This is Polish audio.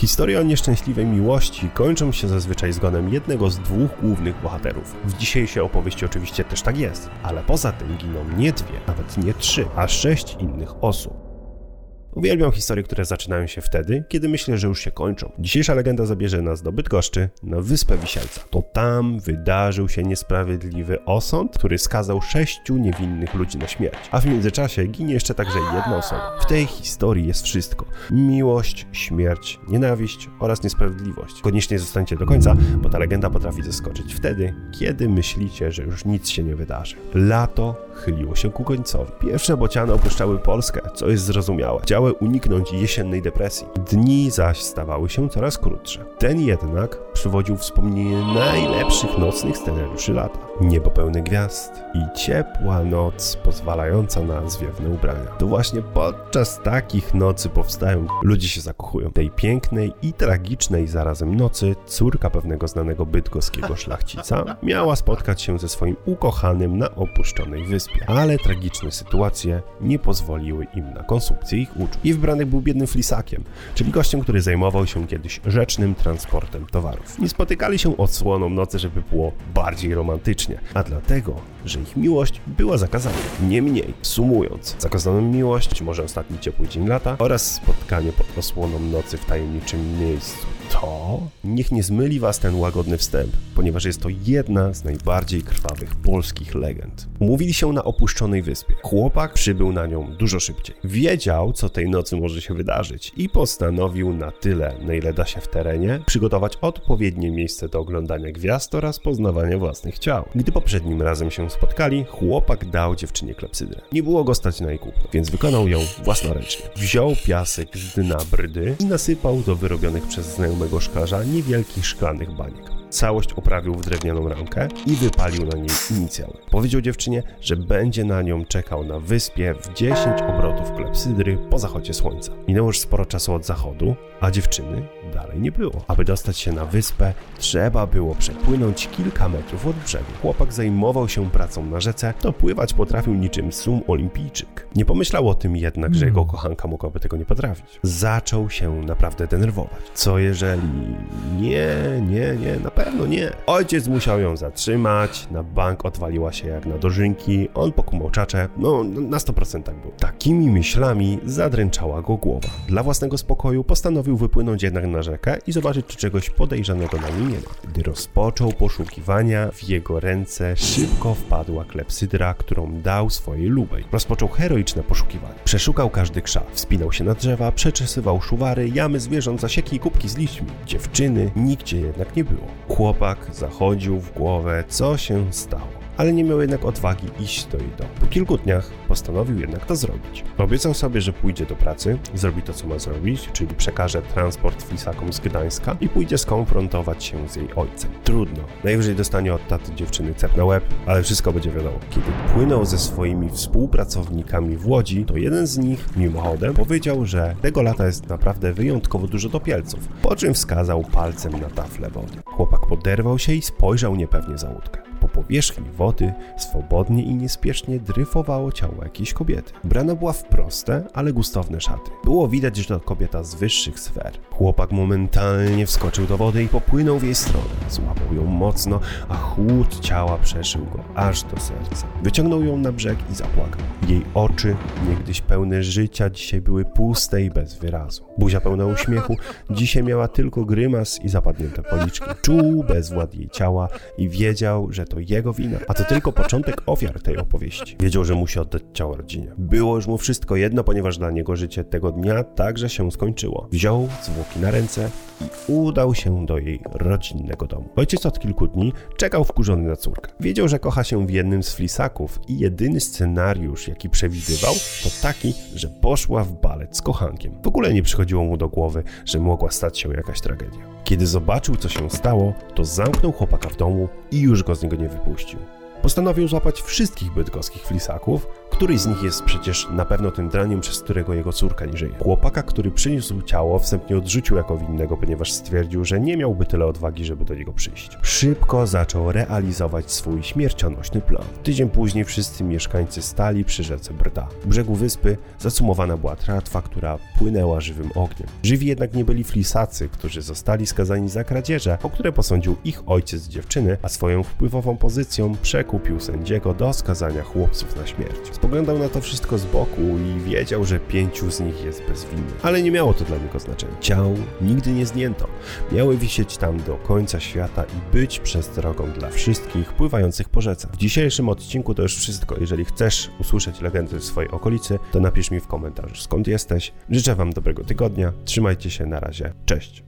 Historie o nieszczęśliwej miłości kończą się zazwyczaj zgonem jednego z dwóch głównych bohaterów. W dzisiejszej opowieści oczywiście też tak jest, ale poza tym giną nie dwie, nawet nie trzy, a sześć innych osób. Uwielbiam historie, które zaczynają się wtedy, kiedy myślę, że już się kończą. Dzisiejsza legenda zabierze nas do Bydgoszczy, na Wyspę Wisielca. To tam wydarzył się niesprawiedliwy osąd, który skazał sześciu niewinnych ludzi na śmierć. A w międzyczasie ginie jeszcze także jedna osoba. W tej historii jest wszystko. Miłość, śmierć, nienawiść oraz niesprawiedliwość. Koniecznie zostańcie do końca, bo ta legenda potrafi zaskoczyć wtedy, kiedy myślicie, że już nic się nie wydarzy. Lato chyliło się ku końcowi. Pierwsze bociany opuszczały Polskę, co jest zrozumiałe. Chciały uniknąć jesiennej depresji. Dni zaś stawały się coraz krótsze. Ten jednak przywodził wspomnienie najlepszych nocnych scenariuszy lata. Niebo pełne gwiazd i ciepła noc pozwalająca na zwiewne ubrania. To właśnie podczas takich nocy powstają, ludzie się zakochują. Tej pięknej i tragicznej zarazem nocy córka pewnego znanego bydgoskiego szlachcica miała spotkać się ze swoim ukochanym na opuszczonej wyspie. Ale tragiczne sytuacje nie pozwoliły im na konsumpcję ich uczuć. I wybrany był biednym flisakiem, czyli gościem, który zajmował się kiedyś rzecznym transportem towarów. Nie spotykali się odsłoną nocy, żeby było bardziej romantycznie, a dlatego, że ich miłość była zakazana. Niemniej, sumując, zakazaną miłość, może ostatni ciepły dzień lata oraz spotkanie pod osłoną nocy w tajemniczym miejscu to niech nie zmyli was ten łagodny wstęp, ponieważ jest to jedna z najbardziej krwawych polskich legend. Umówili się na opuszczonej wyspie. Chłopak przybył na nią dużo szybciej. Wiedział, co tej nocy może się wydarzyć i postanowił na tyle, na ile da się w terenie, przygotować odpowiednie miejsce do oglądania gwiazd oraz poznawania własnych ciał. Gdy poprzednim razem się spotkali, chłopak dał dziewczynie klepsydrę. Nie było go stać na jej kupno, więc wykonał ją własnoręcznie. Wziął piasek z dna brdy i nasypał do wyrobionych przez znajomych znajomego szklarza niewielkich szklanych baniek. Całość oprawił w drewnianą ramkę i wypalił na niej inicjały. Powiedział dziewczynie, że będzie na nią czekał na wyspie w 10 obrotów klepsydry po zachodzie słońca. Minęło już sporo czasu od zachodu, a dziewczyny dalej nie było. Aby dostać się na wyspę, trzeba było przepłynąć kilka metrów od brzegu. Chłopak zajmował się pracą na rzece, to pływać potrafił niczym sum olimpijczyk. Nie pomyślał o tym jednak, że jego kochanka mogłaby tego nie potrafić. Zaczął się naprawdę denerwować. Co jeżeli... Nie, nie, nie, na pewno nie. Ojciec musiał ją zatrzymać, na bank odwaliła się jak na dożynki, on pokumał czacze, no na 100% tak było. Takimi myślami zadręczała go głowa. Dla własnego spokoju postanowił wypłynąć jednak na rzekę i zobaczyć, czy czegoś podejrzanego na nim nie ma. Gdy rozpoczął poszukiwania, w jego ręce szybko wpadła klepsydra, którą dał swojej lubej. Rozpoczął heroiczne poszukiwania. Przeszukał każdy krzak, wspinał się na drzewa, przeczesywał szuwary, jamy zwierząt, zasieki i kubki z liśćmi. Dziewczyny nigdzie jednak nie było. Chłopak zachodził w głowę, co się stało ale nie miał jednak odwagi iść do jej domu. Po kilku dniach postanowił jednak to zrobić. Obiecał sobie, że pójdzie do pracy, zrobi to, co ma zrobić, czyli przekaże transport flisakom z Gdańska i pójdzie skonfrontować się z jej ojcem. Trudno. Najwyżej dostanie od taty dziewczyny cep na łeb, ale wszystko będzie wiadomo. Kiedy płynął ze swoimi współpracownikami w Łodzi, to jeden z nich mimochodem powiedział, że tego lata jest naprawdę wyjątkowo dużo topielców, po czym wskazał palcem na taflę wody. Chłopak poderwał się i spojrzał niepewnie za łódkę. Po powierzchni wody swobodnie i niespiesznie dryfowało ciało jakiejś kobiety. Ubrana była w proste, ale gustowne szaty. Było widać, że to kobieta z wyższych sfer. Chłopak momentalnie wskoczył do wody i popłynął w jej stronę. Złapał ją mocno, a chłód ciała przeszył go aż do serca. Wyciągnął ją na brzeg i zapłakał. Jej oczy, niegdyś pełne życia, dzisiaj były puste i bez wyrazu. Buzia pełna uśmiechu, dzisiaj miała tylko grymas i zapadnięte policzki. Czuł bezwład jej ciała i wiedział, że to jego wina, a to tylko początek ofiar tej opowieści. Wiedział, że musi oddać ciało rodzinie. Było już mu wszystko jedno, ponieważ dla niego życie tego dnia także się skończyło. Wziął zwłoki na ręce i udał się do jej rodzinnego domu. Ojciec od kilku dni czekał wkurzony na córkę. Wiedział, że kocha się w jednym z flisaków i jedyny scenariusz, jaki przewidywał, to taki, że poszła w balet z kochankiem. W ogóle nie przychodziło mu do głowy, że mogła stać się jakaś tragedia. Kiedy zobaczył, co się stało, to zamknął chłopaka w domu i już go z niego nie wypuścił. Postanowił złapać wszystkich bydgoskich flisaków, Któryś z nich jest przecież na pewno tym draniem, przez którego jego córka nie żyje. Chłopaka, który przyniósł ciało, wstępnie odrzucił jako winnego, ponieważ stwierdził, że nie miałby tyle odwagi, żeby do niego przyjść. Szybko zaczął realizować swój śmiercionośny plan. Tydzień później wszyscy mieszkańcy stali przy rzece Brda. U brzegu wyspy zacumowana była tratwa, która płynęła żywym ogniem. Żywi jednak nie byli flisacy, którzy zostali skazani za kradzieże, o które posądził ich ojciec dziewczyny, a swoją wpływową pozycją przekupił sędziego do skazania chłopców na śmierć. Spoglądał na to wszystko z boku i wiedział, że pięciu z nich jest bezwinnych. Ale nie miało to dla niego znaczenia. Ciał nigdy nie zdjęto. Miały wisieć tam do końca świata i być przestrogą dla wszystkich pływających po rzece. W dzisiejszym odcinku to już wszystko. Jeżeli chcesz usłyszeć legendy w swojej okolicy, to napisz mi w komentarzu skąd jesteś. Życzę Wam dobrego tygodnia. Trzymajcie się, na razie. Cześć.